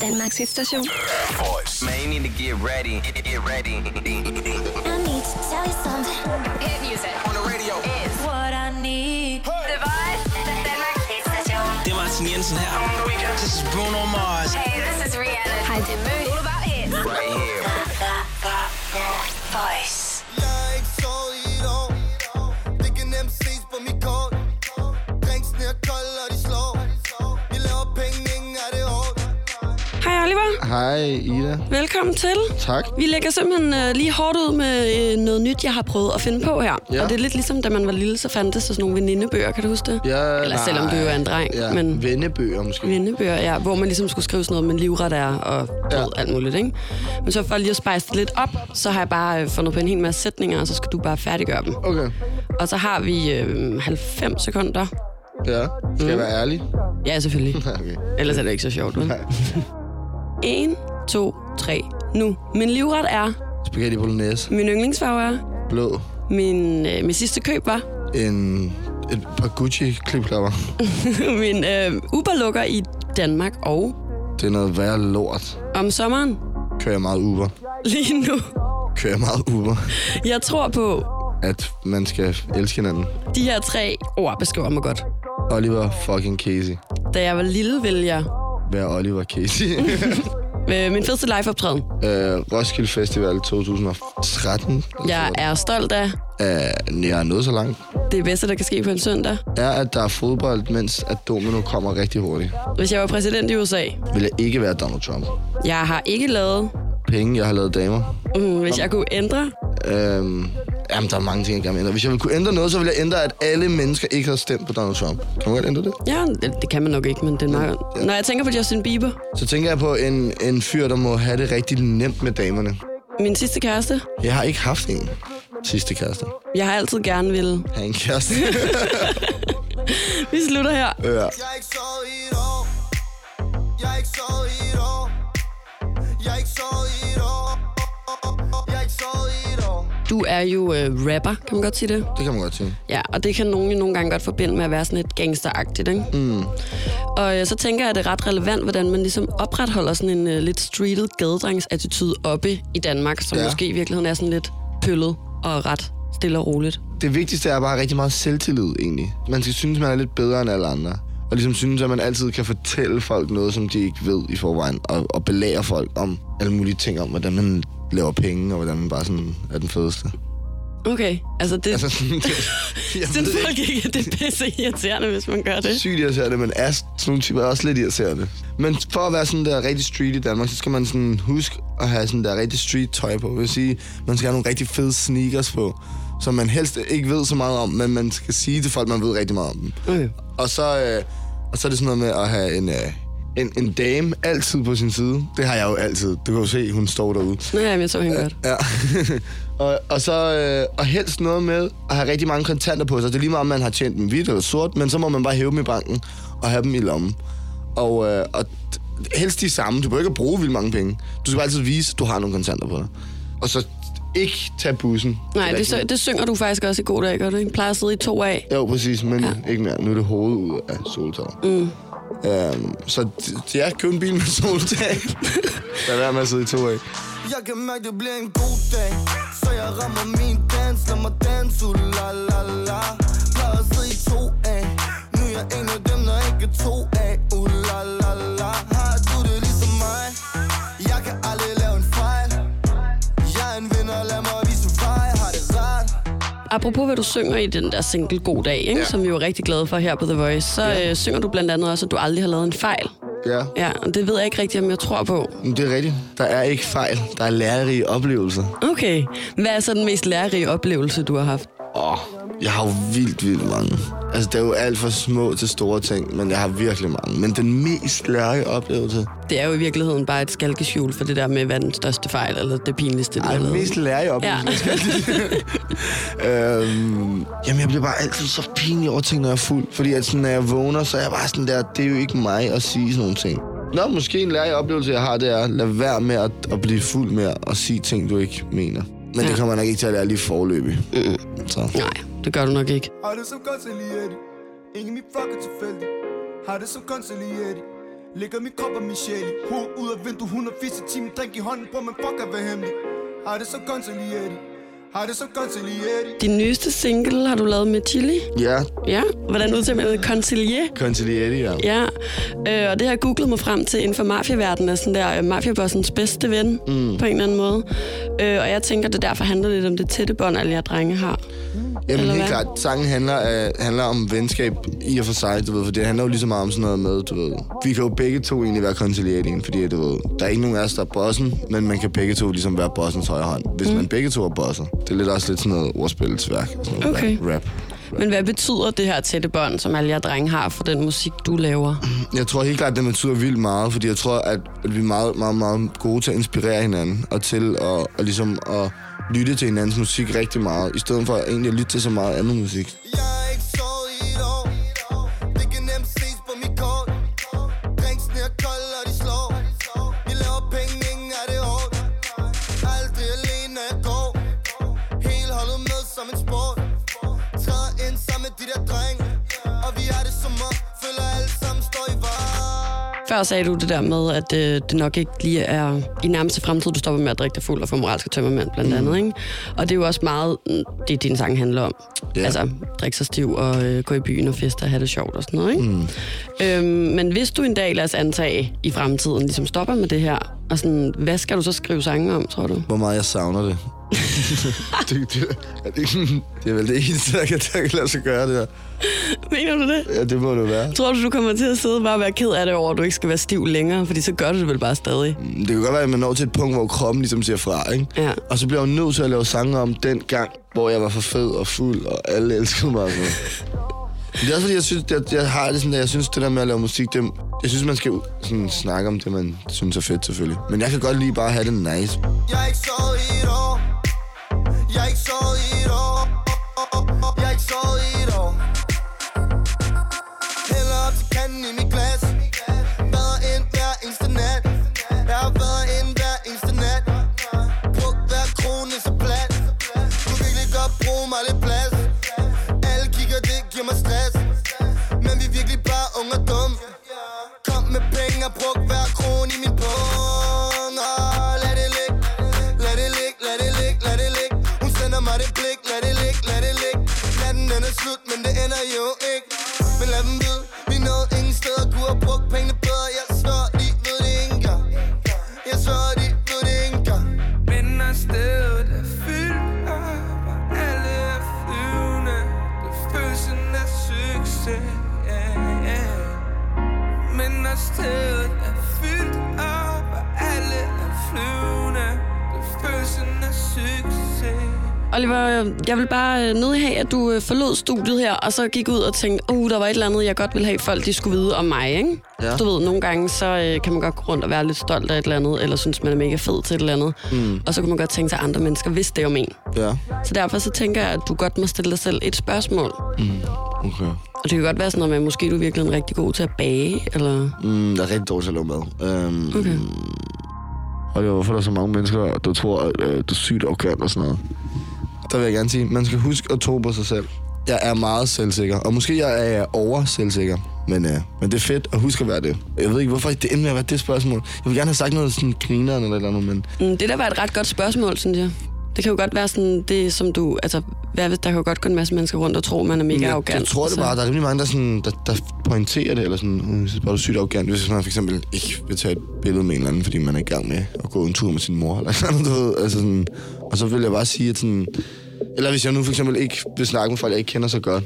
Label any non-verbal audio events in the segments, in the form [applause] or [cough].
Danmarks hitstation. Voice. Man, you need to get ready. Get, get ready. I need to tell you something. Hit music On the radio. is What I need. The Voice. Danmarks hitstation. Det er Martin Jensen her. This is Bruno Mars. Hey, this is Rihanna. Hej, det er All about hits. Right here. Voice. Hej Ida. velkommen til. Tak. Vi lægger simpelthen øh, lige hårdt ud med øh, noget nyt, jeg har prøvet at finde på her. Ja. Og det er lidt ligesom, da man var lille, så fandtes der sådan nogle venindebøger, kan du huske det? Ja, Eller selvom du jo er en dreng, ja. men Vennebøger måske. venindebøger, ja, hvor man ligesom skulle skrive sådan noget med livret er og Ja. ja. alt muligt, ikke? Men så for lige at spice det lidt op, så har jeg bare øh, fundet på en hel masse sætninger, og så skal du bare færdiggøre dem. Okay. Og så har vi øh, 90 sekunder. Ja. Skal jeg være ærlig? Ja, selvfølgelig. [laughs] Okay. Ellers er det ikke så sjovt, vel? Nej. 1, 2, 3, nu. Min livret er, Spaghetti bolognese. min yndlingsfarve er, Blå. min, øh, min sidste køb var, En, et par Gucci klipklapper. [laughs] min øh, Uber lukker i Danmark, og Det er noget værre lort. om sommeren, Kører jeg meget Uber. lige nu, Kører jeg meget Uber. jeg tror på, At man skal elske hinanden. de her tre ord beskriver mig godt. Oliver fucking Casey. Da jeg var lille, ville jeg Være Oliver Casey. [laughs] øh, min fedeste liveoptræden. øh, Roskilde Festival 2013. Jeg er stolt af Øh, jeg er nået så langt. det bedste, der kan ske på en søndag. Er, at der er fodbold, mens at domino kommer rigtig hurtigt. Hvis jeg var præsident i USA. Vil jeg ikke være Donald Trump. Jeg har ikke lavet, Penge, jeg har lavet damer. mm, hvis jeg kunne ændre. Øhm, jamen, der er mange ting, jeg gerne vil ændre. Hvis jeg ville kunne ændre noget, så ville jeg ændre, at alle mennesker ikke havde stemt på Donald Trump. Kan man godt ændre det? Ja, det, det kan man nok ikke, men det er meget... Når jeg tænker på Justin Bieber, Så tænker jeg på en, en fyr, der må have det rigtig nemt med damerne. min sidste kæreste, Jeg har ikke haft en sidste kæreste. jeg har altid gerne ville. Have en kæreste. [laughs] Vi slutter her. ja. Jeg er ikke sovet i et år Jeg er ikke sovet i et år Jeg er ikke sovet i et år Jeg er ikke sovet Du er jo øh, rapper, kan man godt sige det? Det kan man godt sige. Ja, og det kan nogen jo nogle gange godt forbinde med at være sådan lidt gangsteragtigt, ikke? Mm. Og øh, så tænker jeg, at det er ret relevant, hvordan man ligesom opretholder sådan en øh, lidt streetet gadedrengsattitude oppe i Danmark, som Ja. måske i virkeligheden er sådan lidt pøllet og ret stille og roligt. Det vigtigste er bare rigtig meget selvtillid, egentlig. Man skal synes, man er lidt bedre end alle andre. Og ligesom synes, at man altid kan fortælle folk noget, som de ikke ved i forvejen. Og, og belære folk om alle mulige ting om, hvordan man laver penge, og hvordan man bare sådan er den fedeste. Okay, altså det, Altså, sådan, [laughs] det, synes folk ikke, at det er pisse irriterende, hvis man gør det. sygt irriterende, men er sådan nogle typer er også lidt irriterende. Men for at være sådan der rigtig street i Danmark, så skal man sådan huske at have sådan der rigtig street tøj på. Det vil sige, man skal have nogle rigtig fede sneakers på, som man helst ikke ved så meget om, men man skal sige til folk, man ved rigtig meget om dem. Okay. Og så, øh, og så er det sådan noget med at have en, øh, en, en dame altid på sin side. Det har jeg jo altid. Du kan jo se, hun står derude. Nå ja, men jeg så hende godt. Ja. [laughs] og, og så øh, og helst noget med at have rigtig mange kontanter på sig. Det er lige meget, om man har tjent dem hvidt eller sort, men så må man bare hæve dem i banken og have dem i lommen. Og, øh, og helst de samme. Du behøver ikke at bruge vildt mange penge. Du skal altid vise, at du har nogle kontanter på dig. Og så ikke tage bussen. Nej, det, så, det synger du faktisk også i god dag, gør du ikke? Plejer at sidde i to af. Jo, præcis, men ja. ikke mere. Nu er det hovedet ud af soltag. Mm. Øhm, så ja, køb en bil med soltag. [laughs] Lad være med at sidde i to af. Jeg kan mærke, det bliver en god dag. Så jeg rammer min dans Lad mig danse, uh, la la la. Plejer at sidde i to af. Nu er jeg en af dem, der ikke er to af. Uh, la la la Apropos hvad du synger i den der single God Dag, ikke? Ja. Som vi er rigtig glade for her på The Voice, så ja. øh, synger du blandt andet også, at du aldrig har lavet en fejl. Ja, Ja, og det ved jeg ikke rigtig, om jeg tror på. men det er rigtigt. Der er ikke fejl. Der er lærerige oplevelser. Okay. Hvad er så den mest lærerige oplevelse, du har haft? Åh, jeg har jo vildt, vildt mange. Altså, det er jo alt for små til store ting, men jeg har virkelig mange. Men den mest lærerige oplevelse... Det er jo i virkeligheden bare et skalkeskjul for det der med, hvad den største fejl, eller det pinligste, Ej, den mest lærerige oplevelse. Ja. [laughs] øhm, jamen, jeg bliver bare altid så pinlig over ting, når jeg er fuld. Fordi at sådan, når jeg vågner, så er jeg bare sådan der, det er jo ikke mig at sige sådan nogle ting. Nå, måske en lærerig oplevelse, jeg har, det er, lad være med at, at blive fuld med at sige ting, du ikke mener. Men ja. det kommer nok ikke til at lære lige forløbig. Mm. Så. Nej, det gør du nok ikke. Har det som Consiglietti Ingen mit fucker tilfældig Har det som Consiglietti Ligger min krop og min sjæl i Hoved ud af vindue 180 timer Drink i hånden, bror, man fuck at være hemmelig Har det til Lietti Har det til Lietti Din nyeste single har du lavet med Chili. Ja, Ja. Hvordan udtaler man det? Concilier? Conciliati, ja. Ja, øh, og det har jeg googlet mig frem til inden for mafiaverdenen, er sådan der øh, mafiabossens bedste ven, mm. på en eller anden måde. Øh, og jeg tænker, det derfor handler lidt om det tætte bånd, alle jer drenge har. Jamen Eller helt hvad? klart, sangen handler, uh, handler om venskab i og for sig, du ved, for det handler jo lige så meget om sådan noget med, du ved. Vi kan jo begge to egentlig være conciliatien, fordi du ved, der er ikke nogen af os, der er bossen, men man kan begge to ligesom være bossens højre hånd, hvis mm. man begge to er bosser. Det er lidt også lidt sådan noget ordspilsværk, sådan noget Okay. rap. rap. Men hvad betyder det her tætte bånd, som alle jer drenge har for den musik, du laver? Jeg tror helt klart, at det betyder vildt meget, fordi jeg tror, at, vi er meget, meget, meget gode til at inspirere hinanden, og til at, at, ligesom at lytte til hinandens musik rigtig meget, i stedet for egentlig at lytte til så meget andet musik. Yeah. Før sagde du det der med, at øh, det nok ikke lige er i nærmeste fremtid, du stopper med at drikke dig fuld og få moralske tømmermænd, blandt andet. Ikke? Og det er jo også meget mm, det, din sang handler om. Ja. Altså, drikke sig stiv og øh, gå i byen og feste og have det sjovt og sådan noget. Ikke? Mm. Øhm, men hvis du en dag, lad os antage, i fremtiden ligesom stopper med det her, og sådan, hvad skal du så skrive sange om, tror du? Hvor meget jeg savner det. Det, det, er det, ikke- det er vel det eneste, der kan, der kan lade sig gøre det her. Mener du det? Ja, det må det være. Tror du, du kommer til at sidde bare og være ked af det over, at du ikke skal være stiv længere? Fordi så gør du det vel bare stadig. Det kan godt være, at man når til et punkt, hvor kroppen ligesom siger fra, ikke? Ja. Og så bliver jeg nødt til at lave sange om den gang, hvor jeg var for fed og fuld, og alle elskede mig. det er også fordi, jeg synes, jeg, jeg har det sådan, at jeg synes, det der med at lave musik, det, jeg synes, man skal sådan, snakke om det, man synes er fedt, selvfølgelig. Men jeg kan godt lige bare have det nice. Jeg er ikke sovet i et år Jeg er ikke slut, men det ender jo ikke. Oliver, jeg vil bare øh, nødig have, at du øh, forlod studiet her, og så gik ud og tænkte, uh, der var et eller andet, jeg godt ville have, folk de skulle vide om mig, ikke? Ja. Du ved, nogle gange, så øh, kan man godt gå rundt og være lidt stolt af et eller andet, eller synes, man er mega fed til et eller andet. Mm. Og så kan man godt tænke sig, at andre mennesker vidste det om en. Ja, Så derfor så tænker jeg, at du godt må stille dig selv et spørgsmål. okay. Og det kan godt være sådan noget med, at måske du er virkelig en rigtig god til at bage, eller... Mm, jeg er rigtig dårlig til at lave mad. Um, Okay. Og det er, hvorfor der er så mange mennesker, der tror, at øh, du er sygt arrogant og sådan noget. Der vil jeg gerne sige, man skal huske at tro på sig selv. Jeg er meget selvsikker, og måske jeg er over selvsikker. Men, øh, men det er fedt at huske at være det. Jeg ved ikke, hvorfor det endte med at være det spørgsmål. Jeg vil gerne have sagt noget sådan grineren eller et eller andet, men Mm, det der var et ret godt spørgsmål, synes jeg. Det kan jo godt være sådan, det som du... Altså, hvad, hvis- der kan jo godt gå en masse mennesker rundt og tro, man er mega jeg, arrogant. jeg tror det så- bare, der er rimelig mange, der, sådan, der, der pointerer det, eller sådan, "Uh, jeg synes bare, du sygt arrogant, hvis man for eksempel ikke vil tage et billede med en eller anden, fordi man er i gang med at gå en tur med sin mor, eller sådan noget, du ved, altså sådan, og så vil jeg bare sige, at sådan, eller hvis jeg nu for eksempel ikke vil snakke med folk, jeg ikke kender så godt,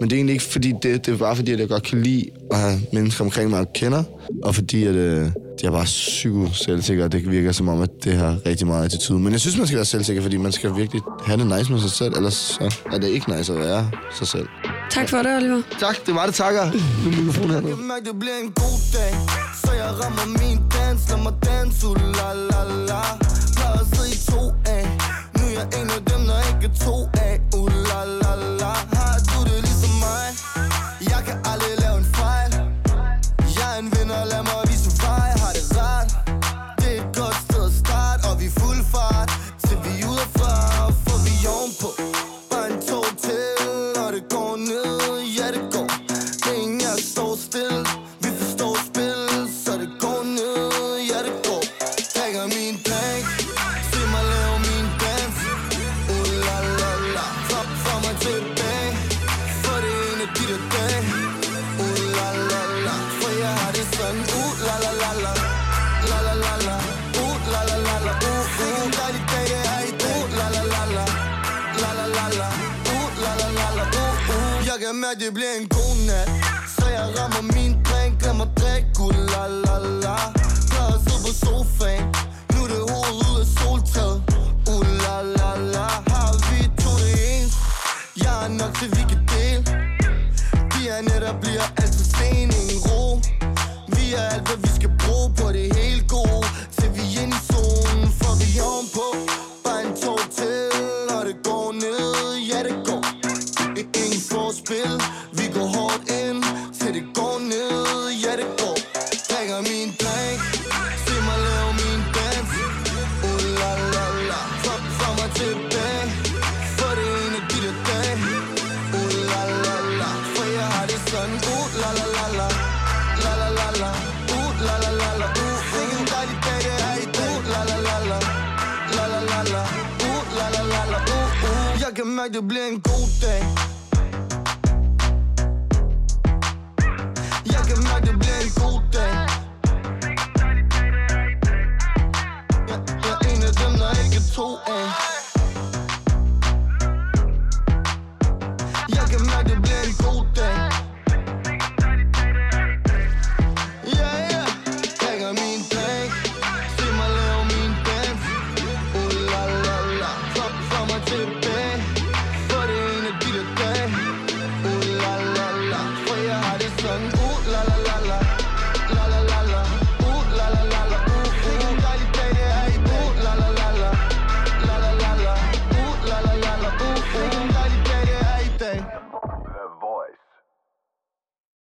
men det er egentlig ikke fordi det, det er bare fordi, at jeg godt kan lide at have mennesker omkring mig, jeg kender, og fordi at, øh, de er bare psyko selvsikre, og det virker som om, at det har rigtig meget attitude. Men jeg synes, man skal være selvsikker, fordi man skal virkelig have det nice med sig selv, ellers så er det ikke nice at være sig selv. Tak for det, Oliver. Tak, det var det, takker. Nu er mikrofonen hernede. Jeg mærker, det bliver en god dag Så jeg rammer min dans Lad mig danse, kan mærke, det bliver en god nat. Så jeg rammer min drink, lad mig drikke, uh, la la la. Plejer at sidde på sofaen. Nu er det hovedet ud af soltaget. Uh, la la la. Har vi to det ens? Jeg er nok til, vi kan dele. De her nætter bliver altid sen, ingen ro. Vi er alt, hvad vi skal bruge på det hele gode. Til vi er inde i zonen, for vi er ovenpå. Uh Jeg kan mærke det